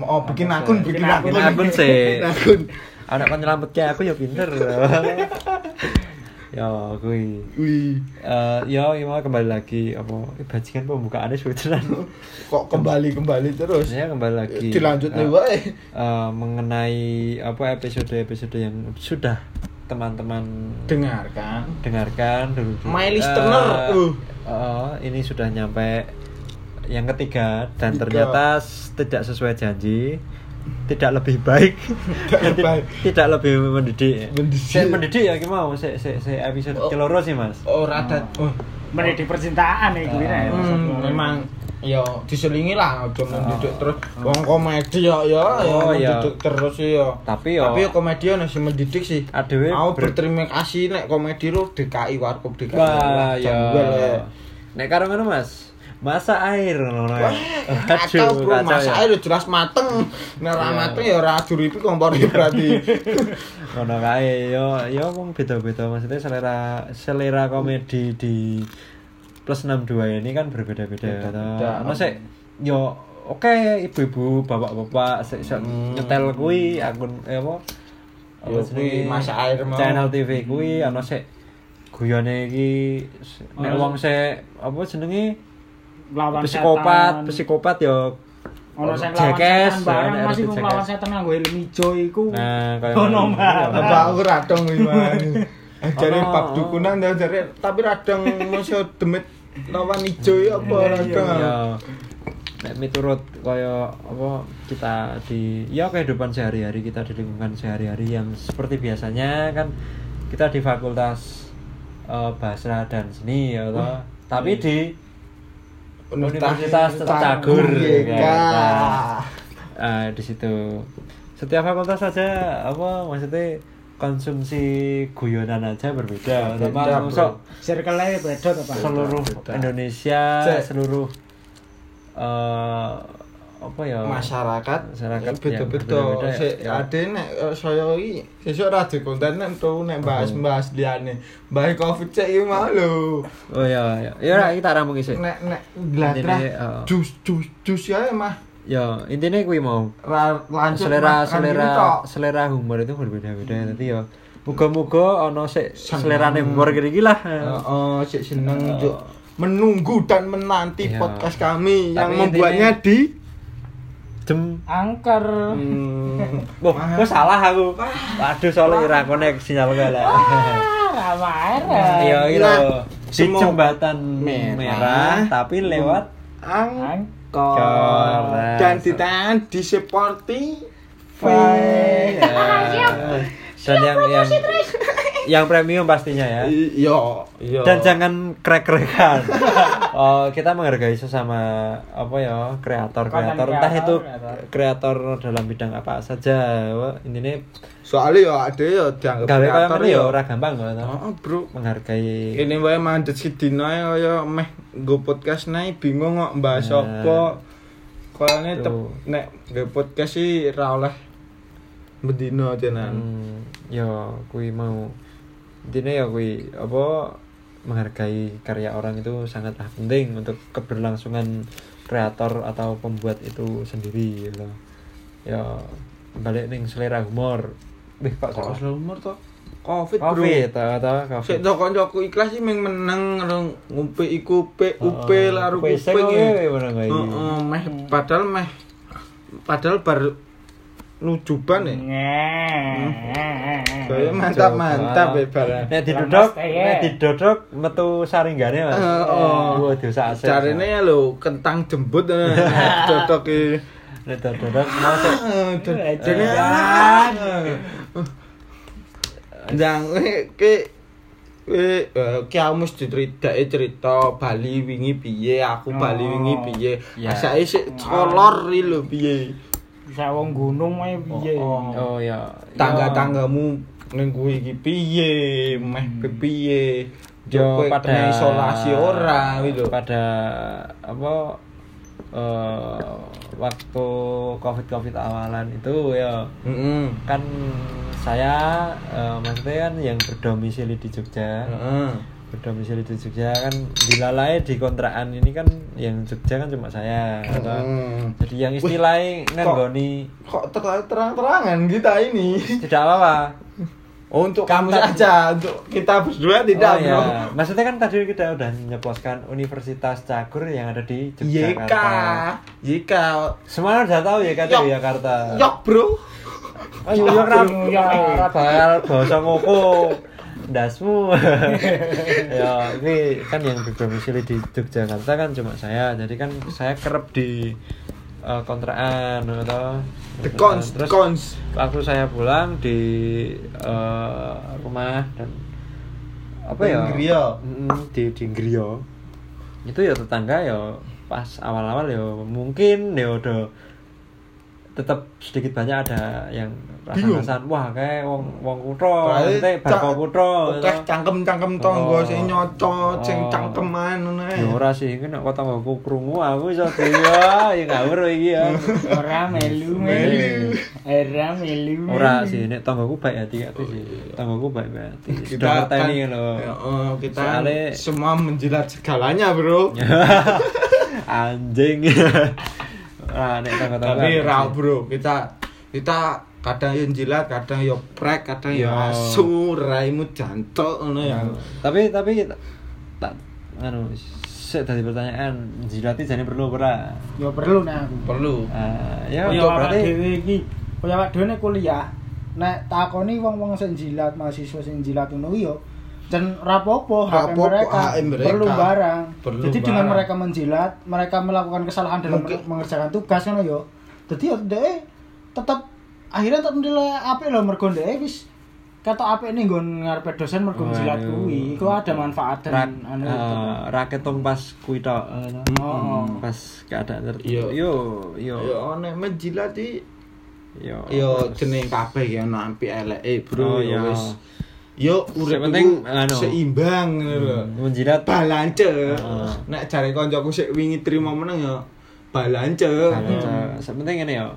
Oh, bikin akun, bikin akun. Bikin akun sih. Anak kan nyelamet kayak aku ya pinter. ya kui. Wih, Eh ya ya mau kembali lagi apa eh, bajingan pembukaannya sudah kok kembali-kembali terus. Ya kembali lagi. Dilanjut nih Eh, wae. eh, mengenai apa episode-episode yang sudah teman-teman Dengarkan. dengarkan dulu. dulu. My listener, Eh, uh. eh, ini sudah nyampe yang ketiga dan Tiga. ternyata tidak sesuai janji tidak lebih baik dan ti- baik. tidak lebih mendidik Mendidik. Saya mendidik ya gimana saya saya saya episode Oh. keloro sih mas Oh, rada. Oh. Mendidik percintaan ya kuwi nek. Hmm, memang ya diselingi lah aja mendidik terus wong komedi ya ya ya Oh, iya. mendidik terus ya Tapi ya- tapi ya komedi ono sing mendidik sih Adewe mau ber- berterima kasih nek komedi lu DKI warkop DKI wah ya nek karo ngono mas masa air ngono ya. Wah, kacau bro, kacau masa ya. air jelas mateng. Nek ora Iya. mateng ya ora duripi kompore berarti. ngono kae yo yo wong beda-beda maksudnya selera selera komedi di plus 62 ini kan berbeda-beda Beda-beda. ono sik yo oke ibu-ibu bapak-bapak sik Hmm. nyetel kuwi akun eh apa Yo, kuwi? Masa Air mau. channel TV kuwi ono sik guyone iki nek wong sik apa jenenge Lawan psikopat setan. psikopat yo Ono sing lawan setan bareng ada masih Jackass. nglawan setan nganggo helm ijo iku. nah kayak Ono. Apa aku radong gimana? Jare Ono. bab dukunan ya jare tapi radong masih demit lawan ijo ya apa Iya, radong. ya nek miturut kaya apa kita di ya kehidupan sehari-hari kita di lingkungan sehari-hari yang seperti biasanya kan kita di fakultas eh, bahasa dan seni ya toh. tapi di Universitas Cagur YK. Nah, eh, di situ setiap fakultas saja apa maksudnya konsumsi guyonan aja berbeda. Bro. masuk Circle-nya beda Pak. seluruh beda. Indonesia, Cek. seluruh eh apa ya? masyarakat Masyarakat beda yang beda berbeda-beda ya. sik Ya. ade nek eh, saya iki sesuk ra di konten nek tuh nek bahas-bahas liyane bahas covid cek iki mau lho Oh ya, ya. Ya ora, kita rampung isik. nek nek gladrah Intine, eh. jus jus jus ya mah Ya, intinya kuwi mau ra lanjut selera gini selera tok. selera humor itu berbeda-beda. Nanti ya muga-muga ono sik selerane humor gini lah. Heeh, sik seneng Eh. Cuk. menunggu dan menanti Ya. podcast kami yang Tapi membuatnya di Jem Angker. hmm, Wah, Mahal. kok salah aku. Waduh, soalnya ora konek sinyal gue lah. Ah, Ramaran. Iya, iya. Di jembatan Merah. merah, tapi lewat angkor Angkor. dan ditahan di Sporty Ya. Dan yang yang yang premium pastinya ya. Iya, iya. Dan jangan krek-krekan. oh, kita menghargai sesama apa ya kreator-kreator entah itu kreator, kreator dalam bidang apa saja. Wah, Intinya soalnya ya ada ya dianggap gawe kaya kreator ngene ya ora gampang kok. Oh, bro. Menghargai Ini wae mandet sidina kaya meh nggo podcast nae bingung kok bahas Nah. apa. Kayane nek nggo podcast sih ra oleh bedino tenan. Hmm, ya kui mau intinya ya kui apa menghargai karya orang itu sangatlah penting untuk keberlangsungan kreator atau pembuat itu sendiri gitu. ya balik nih selera humor Wih, kok Kok salah? selalu umur to? Covid, bro. Covid, atau Sik Covid. to kancaku ikhlas sih meng meneng ngerung ngumpe iku pe upe Heeh, laru kuping. Heeh, meh padahal meh padahal bar nujuban ya. Saya mantap mantap ya barang. Nek didodok, ya. nek didodok metu saringgane Mas. Eh, oh. Dosa asik. Carane ya lho kentang jembut eh, cocok iki. Nek didodok mau sik Eh, Jane Eh, Ndang ke Eh, ki aku mesti ceritake cerita Bali wingi piye, aku Bali Oh. wingi piye. Ya. Asake sik kolor iki lho piye. Wong gunung ae piye. Oh, Oh ya. Tangga-tanggamu ning kuwi iki piye, meh piye. Yo pada isolasi ora lho. Pada apa eh waktu covid covid awalan itu ya Heeh. kan saya eh, maksudnya kan yang berdomisili di Jogja Heeh. Berdomisili di Jogja kan dilalai di kontrakan ini kan yang Jogja kan cuma saya atau- Heeh. jadi yang istilahnya kok- nganggoni Kok ter- terang-terangan kita ini? tidak apa-apa Oh, untuk kamu saja, untuk kita berdua tidak, oh, bro. ya. Maksudnya kan tadi kita udah nyeploskan Universitas Cagur yang ada di YK, Yogyakarta. YK, Semua udah tahu ya Yok. Yogyakarta. yok bro. Oh, yo yo kan Yok, yok. ora bakal basa ngoko. Dasmu. ya, ini kan yang berdomisili di Yogyakarta kan cuma saya. Jadi kan saya kerap di eh, kontrakan atau The cons, the cons. waktu saya pulang di eh, rumah dan apa ya Grio. Mm, di di Grio itu ya tetangga ya pas awal-awal ya mungkin ya udah tetap sedikit banyak ada yang Bingung. rasa-rasaan wah kayak wong wong kutho maksudnya barco kutho Oke, cangkem-cangkem tonggo Oh. sing nyocot, sing Oh. cangkeman ngono ae. ya ora sih kan nek tanggoku krungu aku iso dia ya ngawur iki ya Ora melu Melu. Ora melu. ora sih nek tanggoku baik hati hati sih tanggoku baik baik hati Kita ini loh ya, oh, kita semua menjilat segalanya, Bro. anjing ah nek tangga-tangga Tapi apa ra, sih? Bro. Kita kita kadang yang jilat, kadang yo prek, kadang yo Yo. asu, raimu jantok ngono ya. tapi tapi tak anu sik tadi pertanyaan jilati jane perlu ora Yo perlu nek aku. Perlu. Ah, ya ya awak berarti dhewe iki, kaya awak dhewe kuliah, nek takoni wong-wong sing jilat, mahasiswa sing jilat ngono yo dan rapopo Ra hak mereka, hak mereka. perlu barang. Perlu Jadi dengan barang. mereka menjilat, mereka melakukan kesalahan dalam Mungkin- mengerjakan tugas ngono yo. Dadi yo dhek tetep akhirnya tetep nilai apik lho mergo dhek wis kata apik nih nggon ngarepe dosen mergo jilat Waduh. kuwi. Iku ada manfaat dan anu. eh, raket tong pas kuwi tok eh, Oh. pas keadaan tertentu Iya. yo yo Yo nek menjilat iki Yo. Yo jeneng kabeh ya ana apik eleke, Bro. Oh, Ya iya. wis. Yo urip Sepenting, iku anu. seimbang ngono lho. menjilat Balance. Heeh. Nek jare kancaku sik wingi trimo meneng ya balance. Balance. Sepenting ini ya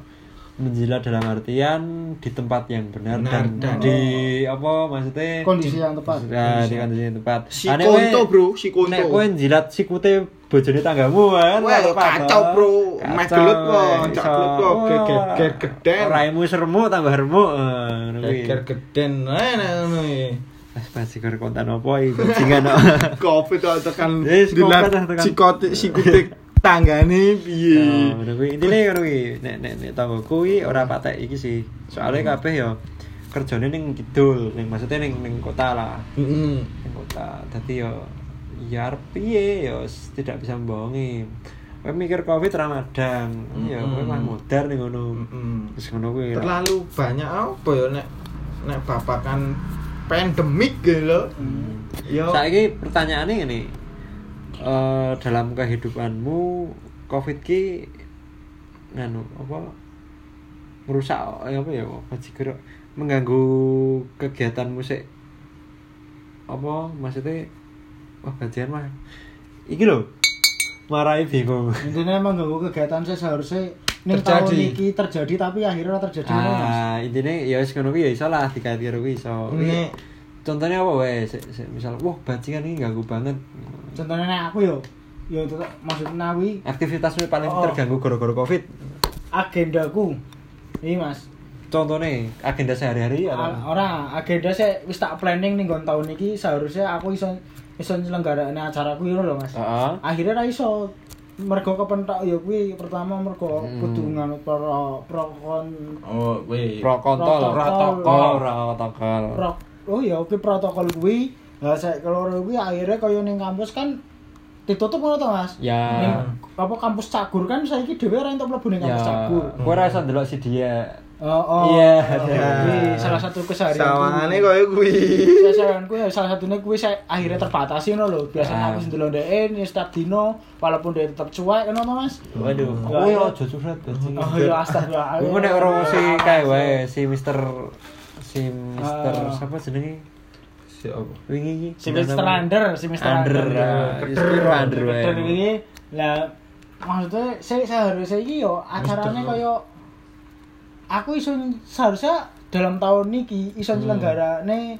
menjilat dalam artian di tempat yang benar, Benar, dan, dan- di apa maksudnya kondisi yang tepat Ya, di kondisi yang tepat. Si Ane konto, kowe- Bro, si konto. Nek kowe njilat sikute bojone tanggamu kan. Wah, kacau. Bro. Meh gelut, po. iso. Cak gelut, po. Wah. Geger geden. Raimu seremuk tambah eh, kuwi. Geger geden ngono iki. Wes bajigur konten opo iki bajingan kok. Covid kok tekan dilat tekan. sikote sikutik tanggane piye. ngono kuwi. Intine ngono kuwi. Nek nek nek tanggoku kuwi ora patek iki sih. Soalnya kabeh ya kerjane ning kidul, ning maksudnya ning ning kota lah. Heeh. Ning kota. Dadi ya ya piye ya tidak bisa membohongi. Kowe mikir Covid Ramadan. Ya kowe Mm-mm. mah modar ning ngono. Heeh. Wis ngono kuwi. lah. Terlalu banyak apa ya nek nek babakan pandemik gitu lho. Hmm. Yo Saiki pertanyaannya ini eh dalam kehidupanmu Covid ki nganu apa merusak eh, apa ya apa sih mengganggu kegiatan musik apa maksudnya wah gajian mah iki lho marahi bingung. Intinya emang ganggu kegiatan saya seharusnya ning Terjadi. tahun ini terjadi tapi akhirnya terjadi Mas. ah intinya ya wis ngono ya iso lah dikait karo iso. Ini- contohnya apa wae? Sik, misal wah bajingan ini ganggu banget. Contohnya aku yo yo tetep maksudnya kuwi aktivitasmu paling Oh. terganggu gara-gara covid. Agendaku. Ini mas. Contohnya agenda sehari-hari atau ora agenda saya wis tak planning nih tahun ini seharusnya aku iso iso nyelenggarane acaraku ngono lho mas. Heeh. akhirnya ra iso. Mergo kepentak ya kuwi pertama mergo Hmm. kudu nganut pro pro kon Oh, kontol Protokol. protokol protokol pro oh ya oke protokol kuwi. Lah saya kalau kuwi akhirnya kaya ning kampus kan ditutup ngono to Mas? Ya. Ning apa kampus Cagur kan saiki dhewe ora entuk mlebu ning ya. Kampus Cagur gue rasa dulu si dia oh oh Iya. salah satu keseharian Sawangane koyo kuwi. Sasaranku ya salah satunya kuwi saya akhirnya terbatasi ngono lho. Biasanya aku sendelo ndek ini setiap dino walaupun dia tetap cuek ngono to, Mas. waduh Ya, oh ya ya. curhat bajingan. Oh ya astagfirullah. gue nek orang si kayak wae si Mister si Mister Ah. siapa jenenge Si apa? wingi iki Si Mr. Under, si Mr. Under Under. ah, Mister Under wae lah maksudnya saya seharusnya iki yo acaranya Mister. Aku iso seharusnya dalam tahun niki iso nyelenggarane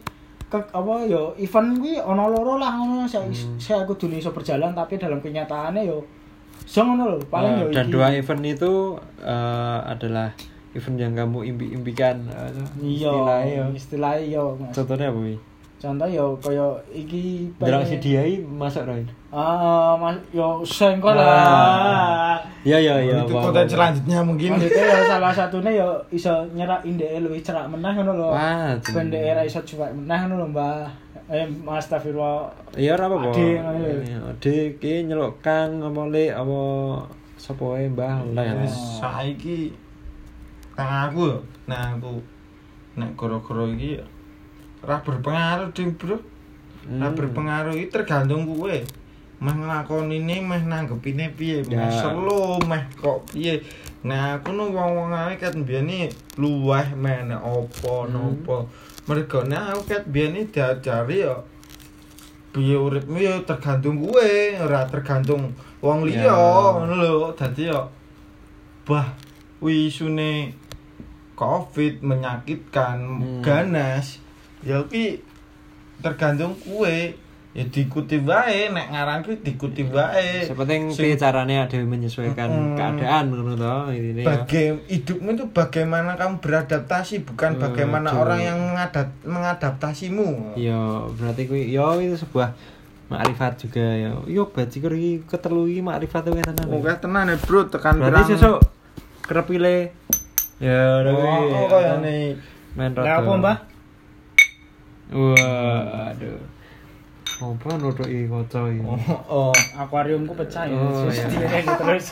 ke apa yo event kuwi ana loro lah ngono saya saya kudu iso berjalan tapi dalam kenyataannya yo iso ngono lho paling yo Nah, dan iki. dua event itu eh, adalah event yang kamu impi-impikan eh, iya istilahnya ya. istilahnya yo contohnya apa contoh yo kaya iki pengen- si dia ini masuk Roy. ah mas yo sengko lah Iya iya iya. Itu konten selanjutnya mungkin. maksudnya ya salah satunya yo iso nyerak indeke luwih cerak meneh ngono lho ben dhek ora iso cuek meneh ngono lho Mbah eh Mas Tafirwa Iya ora apa-apa. Ade. Iya, Ade ki nyeluk Kang apa le apa sapa wae Mbah lah ya. Saiki nang aku nang aku nek gara-gara iki ya, ora berpengaruh ding, Bro. Ora Hmm. berpengaruh iki tergantung kowe. Meh nglakonine meh nanggepine piye, meh Ya. selo meh kok piye. Nah, aku nu wong-wong ae ket mbiyene luweh meh nek apa Hmm. napa. Nek aku ket mbiyene diajari ya piye uripmu ya tergantung kowe, ora tergantung wong liya, Ya. ngono lho. Dadi ya bah wisune covid menyakitkan Hmm. ganas ya ki tergantung kue ya diikuti wae nek ngaran ki diikuti wae Sepenting piye carane ada menyesuaikan Mm-mm. keadaan ngono to ini ya. Baga- hidupmu itu bagaimana kamu beradaptasi bukan Hmm, bagaimana betul. orang yang mengadap- mengadaptasimu Iya, berarti kuwi yo itu sebuah makrifat juga ya. Yo bajigur iki ketelu iki makrifat wae tenan. Oke tenan ya bro tekan Berarti sesuk kerep pile ya udah kuwi. oh, kaya nih Main Lah apa Mbah Wah, aduh. Apa nutuki kaca iki? oh, oh. akuariumku pecah ya Oh, Terus iya. dia terus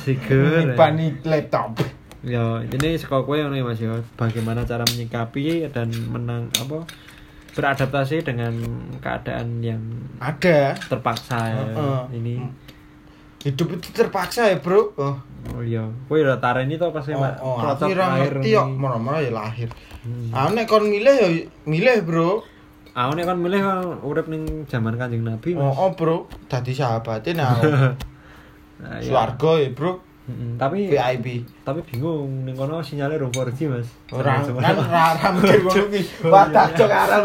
Siger. ini panik laptop Ya, ini sekolah kowe ngono ya Mas ya. Bagaimana cara menyikapi dan menang apa beradaptasi dengan keadaan yang ada terpaksa ya. Heeh. Ini hidup itu terpaksa ya bro. Oh, Oh iya. Kowe udah tareni to pas oh, mak oh aku ora ngerti kok mana-mana ya lahir. Hmm. ah nek kon milih ya milih bro. Aku nek kan milih kan urip ning zaman Kanjeng Nabi. oh, Mas. oh bro. Dadi sahabatin aku. Nah, swarga ya bro Mm-mm, Tapi VIP tapi bingung ning kono sinyalnya rong 4G, Mas. Orang kan ora mikir ngono ki. Wah, cocok arah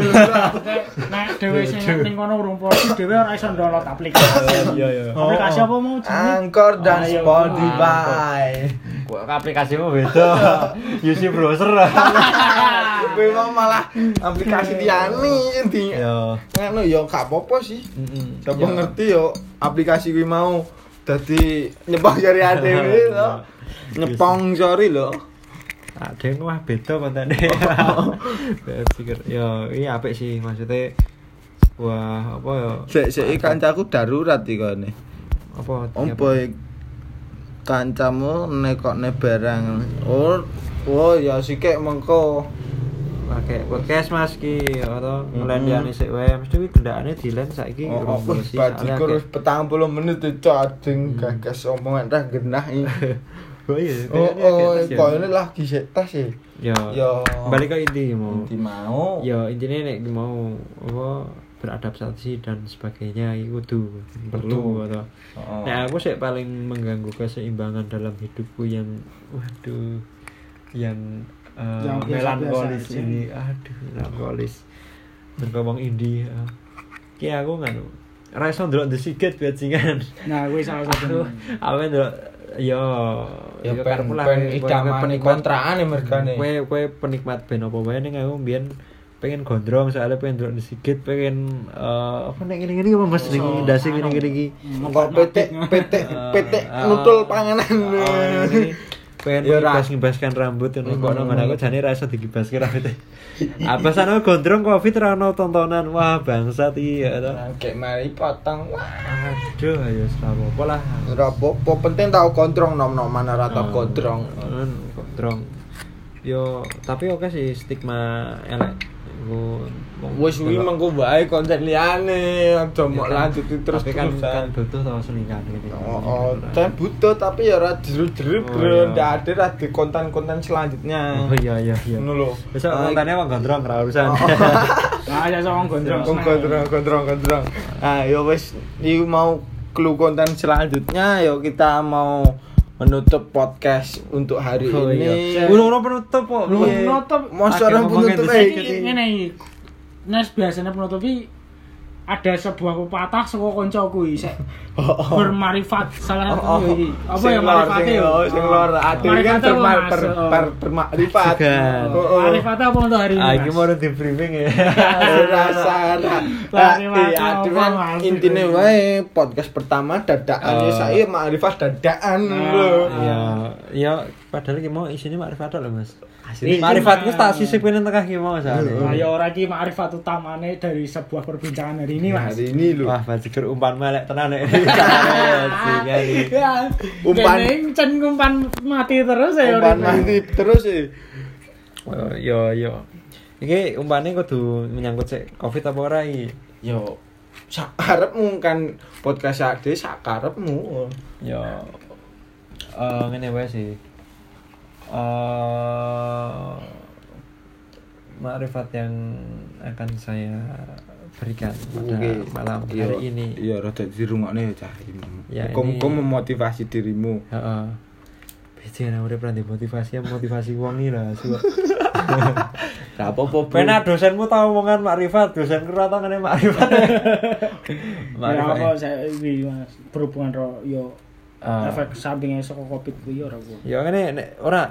Nek dhewe sing ning kono urung posi dhewe ora iso download aplikasi. Iya, iya. Aplikasi apa mau jenenge? Angkor dan Spotify. Aplikasimu beda. UC browser. Kowe mau malah aplikasi liyane inti. Ya. Ngono ya gak apa-apa sih. Coba Ya. ngerti yo aplikasi kuwi mau dadi nyepong jari dhewe to. Nyepong jari lho. Ada yang wah beda kontene. Pikir ya ini apik sih maksudnya wah apa ya Sik sik kancaku darurat iki kene. apa Ompo kancamu nekokne barang. Oh, oh ya sikek mengko. Pakai podcast mas ki atau Mm-mm. ngelandiani sik wae mesti kuwi gendakane dilen saiki Oh, oh, wis sih, kurus petang puluh menit itu ading gagas omongan dah genah ini. oh iya Oh, oh, ya. kok ini lagi sik tas ya. ya Ya. balik ke inti mau Nanti mau. ya intinya nek mau apa beradaptasi dan sebagainya itu tuh perlu atau Oh. Nah, aku sih paling mengganggu keseimbangan dalam hidupku yang waduh yang eh, Yang melankolis aja. ini. Aduh, melankolis. Dan ngomong indie. ya. Ki aku nganu. Ra iso ndelok The Secret bajingan. Nah, kuwi salah satu. aku ndelok yo Ya yo pen pen idaman penikmat- kontrakan ya mergane. Kowe kowe penikmat band apa wae ning aku mbiyen pengen gondrong soalnya pengen ndelok The Secret pengen eh, apa nek ngene-ngene apa Mas ning Oh, ndase anu. ngene-ngene iki. Kok PT PT PT nutul panganan. Pengen Ya, ngibas ngibaskan rambut ini kok Hmm. nang aku jane ra iso digibaske rambutnya apa sana gondrong covid ra ono tontonan wah bangsat iya to Kayak mari potong. Wah. aduh ayo selama apa lah Ora apa-apa, penting tau kontrong nom-nom mana ra tau Ah, kontrong. kan, gondrong yo tapi oke sih stigma elek Wis kuwi delok. mengko wae konten liyane, aja mau Ya kan, lanjuti terus tapi kan, kan terusan. butuh tau selingan gitu Oh, oh, saya butuh tapi ya ora jeru-jeru Oh, bro, iya. ndak ada ra di konten-konten selanjutnya. oh iya iya iya Ngono lho. besok Ah, kontennya emang gondrong ra urusan. Nah, ya sama gondrong. Gondrong gondrong gondrong. Ah, yo wis iki mau clue konten selanjutnya yo kita mau menutup podcast untuk hari Oh, ini. iya. Udah penutup kok. Iya. penutup. Masa Akhirnya orang ngomongin penutup. Ini ngene iki. Nes biasanya penutup ada sebuah pepatah saka kancaku iki sik bermarifat salah satu Oh, oh. iki. Apa ya sing yo? sing lor. Ade kan Marifate apa, berma- Mas? ber- Oh. ber- bermakrifat. Segan. Oh, oh. Marifate apa untuk hari ini? Ah, iki mau di briefing ya. rasa Lari iya kan intine wae podcast pertama dadakan Oh. ya saya makrifat dadakan Nah, lho Iya, iya padahal iki mau isinya makrifat lho, Mas. Makrifatku Mas. tak sisip ini tengah ki mau Nah, soalnya. ya ora iki makrifat utamane dari sebuah perbincangan hari ini, Mas. hari ini lho Wah, bajigur umpan melek tenan nek. Sekali. Ya, Umpan- cen umpan mati terus ya. umpan mati terus sih Oh, Yo yo. Iki umpane kudu menyangkut sik Covid apa ora iki? yo sakarepmu kan podcast ade sakarepmu Yo eh ngene wae sih. Eh makrifat yang akan saya berikan pada Oke. malam Iya, hari ini. iya rada dirungokne ya cah Ya, Muga- ini- memotivasi dirimu Heeh. Ana urip ra ndek motivasi motivasi wong iki lah. Gak apa-apa. Pena dosenmu tau omongan makrifat, dosenku ora tau ngene makrifat. Ya apa saya iki Mas berhubungan ro yo Ah. efek sampingnya saka Covid kuwi ora kok. Ya ngene nek ora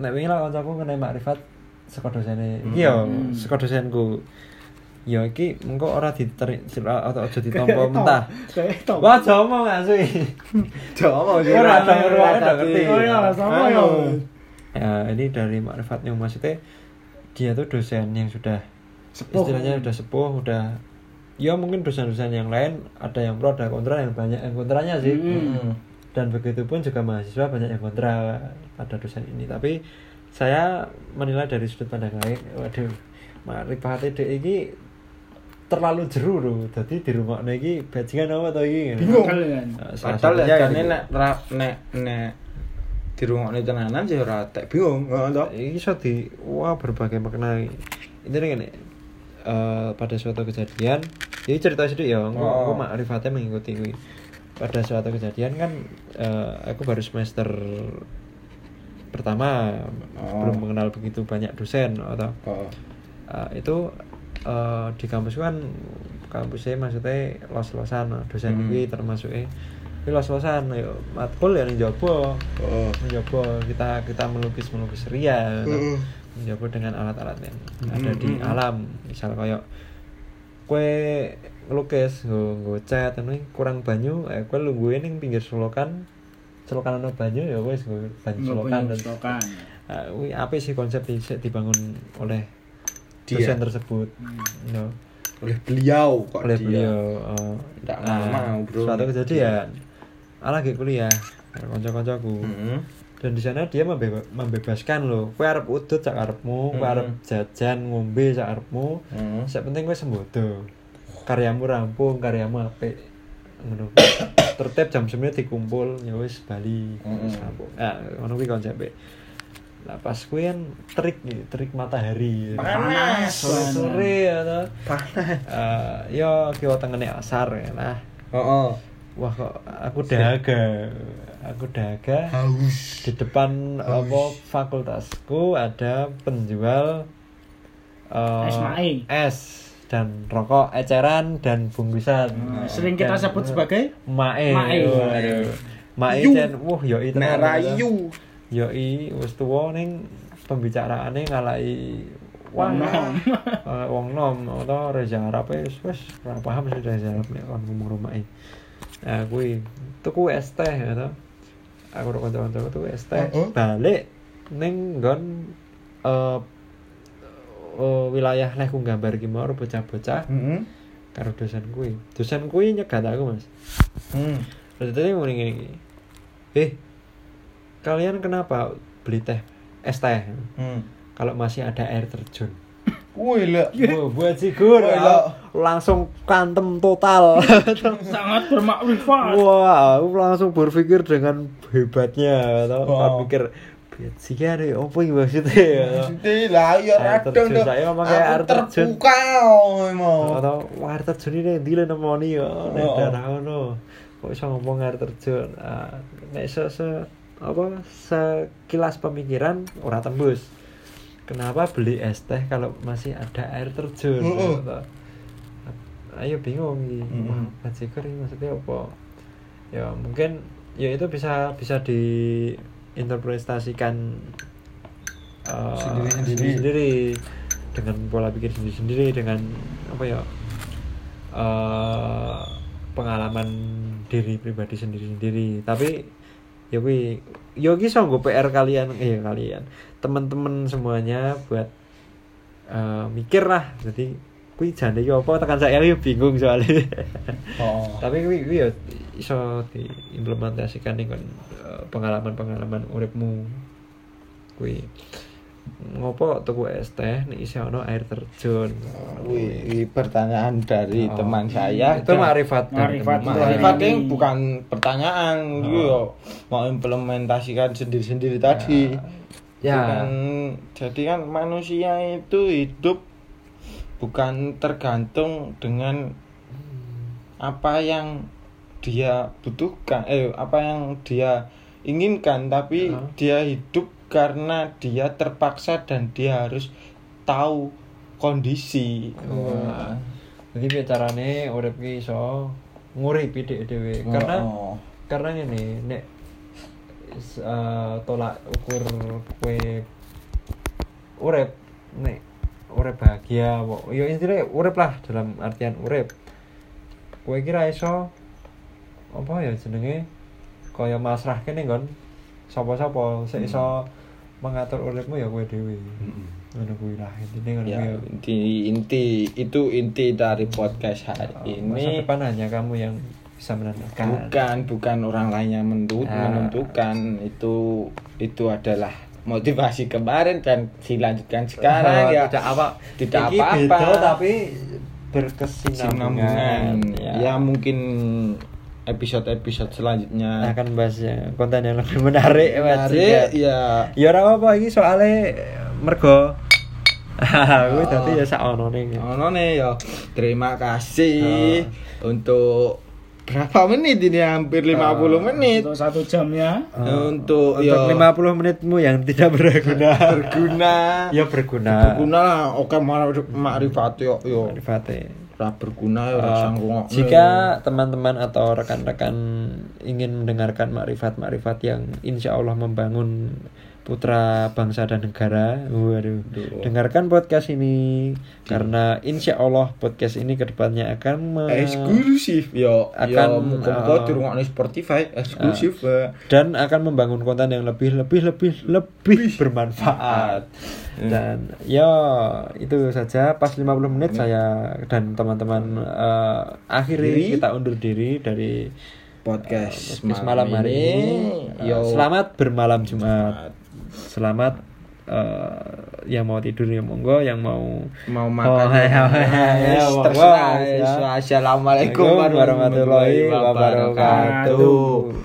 nek wingi lah kancaku ngene makrifat saka dosene. Iki yo Hmm. saka dosenku. Ya iki mengko ora diter atau aja ditampa mentah. Wah, jomo asu. Jawa sih. Ora ada ora ngerti. Oh iya, sama ya. Ya, ini dari makrifatnya maksudnya dia tuh dosen yang sudah Sepuh. istilahnya sudah sepuh, udah ya mungkin dosen-dosen yang lain ada yang pro ada kontra yang banyak yang kontranya sih. Hmm. Dan begitu pun juga mahasiswa banyak yang kontra pada dosen ini. Tapi saya menilai dari sudut pandang lain, waduh, makrifat ide ini terlalu jeru lho. Dadi di rumah iki bajingan apa to iki? Bingung. Padahal ya kan jane itu. nek ra- nek nek dirungokne tenanan sih ora tek bingung, heeh toh. Iki iso di wah berbagai makna. Intinya gini, eh, pada suatu kejadian, ini cerita sedikit ya, aku, Oh. aku makrifatnya mengikuti. Pada suatu kejadian kan, eh, aku baru semester pertama, Oh. belum mengenal begitu banyak dosen atau Oh. eh, itu eh, di kampus kan kampusnya maksudnya los-losan dosen Hmm. termasuk eh los-losan yo matkul ya ning jaba Oh. kita kita melukis melukis ria atau Heeh. mencoba dengan alat-alat yang ada di mm, mm. alam misal kayak kue ngelukis nggo nggo cat ini kurang banyu eh kue lungguin ning pinggir selokan selokan ana banyu ya wis nggo banyu selokan dan Selokan. Ah, kuwi apa sih konsep di dibangun oleh Dia. dosen tersebut Hmm. no. Oleh beliau kok oleh dia. beliau. Nggak Nah, mau, bro. suatu kejadian ala lagi kuliah kanca-kancaku Heeh. Dan di sana dia membe- membebaskan loh kue arep udut sak arepmu kue Mm. arep jajan ngombe sak arepmu Heeh. sak penting kue sembodo karyamu rampung karyamu apik ngono tertib jam 9 dikumpul ya wis bali wis rampung ah ngono kuwi konsepe lah pas kuwi kan terik nih, terik matahari Panas. sore-sore ya toh. Panas. Eh, yo kiwa tengene asar ya lah Heeh. Wah kok aku dahaga. Aku dahaga. Haus. di depan apa fakultasku ada penjual eh, Es dan rokok eceran dan bungkusan. Hmm, Sering kita Dan- sebut sebagai mae. Mae. mae. Jan wah yoi Nek tenan rayu. yoi wis tuwa ning pembicaraane ngalai Wong nom. eh, wong nom. Atau Reza Arab wis wis ora paham sih Reza Arab nek kon ngomong rumah nah kuwi tuku es teh ya toh aku karo kanca-kancaku tuku es teh Heeh. balik ning nggon eh eh, wilayah leh ku gambar ki mau bocah-bocah Heeh. karo dosen kuwi dosen kuwi nyegat aku Mas Hmm. Terus tadi mau gini gini. Eh, kalian kenapa beli teh es teh Hmm. kalau masih ada air terjun? Wih buat ya. iya. Langsung kantem total. sangat bermakrifat. Wah, aku langsung berpikir dengan hebatnya, atau Wow. mikir Sikian ya, apa yang maksudnya ya? Maksudnya lah ya Air radang saya memang kayak air terjun. terpukau emang. Atau wah, air terjun ini yang dile nemoni ya, nek Oh. daerah ono. Kok iso ngomong air terjun? Ah, nek se, se apa sekilas pemikiran ora tembus. Kenapa beli es teh kalau masih ada air terjun? Ayo bingung iki. Mm. Bajigur ini maksudnya apa? Ya mungkin ya itu bisa bisa diinterpretasikan eh, Sendiri-sendiri. sendiri dengan pola pikir sendiri-sendiri dengan apa ya eh pengalaman diri pribadi sendiri-sendiri tapi ya wi yo ki sanggo PR kalian eh kalian teman-teman semuanya buat eh, mikir lah jadi kuwi jane yo apa tekan saya yo bingung soalnya Oh. tapi kuwi kuwi ya iso diimplementasikan ning kon, eh, pengalaman-pengalaman uripmu kuwi ngopo tuku es teh nek isih ono air terjun Wih, pertanyaan dari Oh. teman saya. itu makrifat dan Makrifat. teman. Makrifat Ini. ini bukan pertanyaan, Oh. gitu yo. Mau implementasikan sendiri-sendiri tadi. Ya. Bukan, jadi kan manusia itu hidup bukan tergantung dengan apa yang dia butuhkan, eh apa yang dia inginkan, tapi Ya. dia hidup karena dia terpaksa dan dia harus tahu kondisi. Wah. Jadi piye carane urip ki iso nguripi dhek dhewe. Karena Oh. karena ini nek eh, tolak ukur kue urip nek urip bahagia apa ya intinya urip lah dalam artian urip. Kue kira iso apa ya jenenge? Kaya masrah kene nggon sapa-sapa. Sik iso mengatur uripmu ya kowe dhewe. Ngono kuwi lah intine ngono Ya, kuwi. inti inti itu inti dari podcast hari Oh, masa ini. depan hanya kamu yang bisa menentukan. Bukan bukan orang lain yang menentu- Ah. menentukan. Itu itu adalah motivasi kemarin dan dilanjutkan sekarang Oh, ya tidak apa tidak Iki apa-apa. beda, tapi berkesinambungan Sinambungan. Ya mungkin episode-episode selanjutnya akan bahas ya konten yang lebih menarik menarik Ya. ya ya ora apa iki soalnya mergo Kuwi dadi ya sak onone. ono nih ya terima kasih untuk berapa menit ini hampir 50 menit Untuk satu jamnya. untuk Untuk ya 50 menitmu yang tidak berguna. berguna ya berguna. berguna lah oke makrifat yo yo Marifate. ora berguna ya Uh, jika teman-teman atau rekan-rekan ingin mendengarkan makrifat-makrifat yang insya Allah membangun putra bangsa dan negara, waduh, dengarkan podcast ini karena insya Allah podcast ini ke depannya akan me- eksklusif yo. Akan, uh, dirungokne Spotify eksklusif eh. dan akan membangun konten yang lebih lebih lebih lebih bermanfaat. Dan ya itu saja. Pas 50 menit saya dan teman-teman eh, akhiri kita undur diri dari podcast, podcast malam hari ini. yo. Selamat bermalam Jumat selamat eh, yang mau tidur ya monggo yang mau mau Oh, makan hai, hai, hai, hai, ya, terserah ya. assalamualaikum warahmatullahi wabarakatuh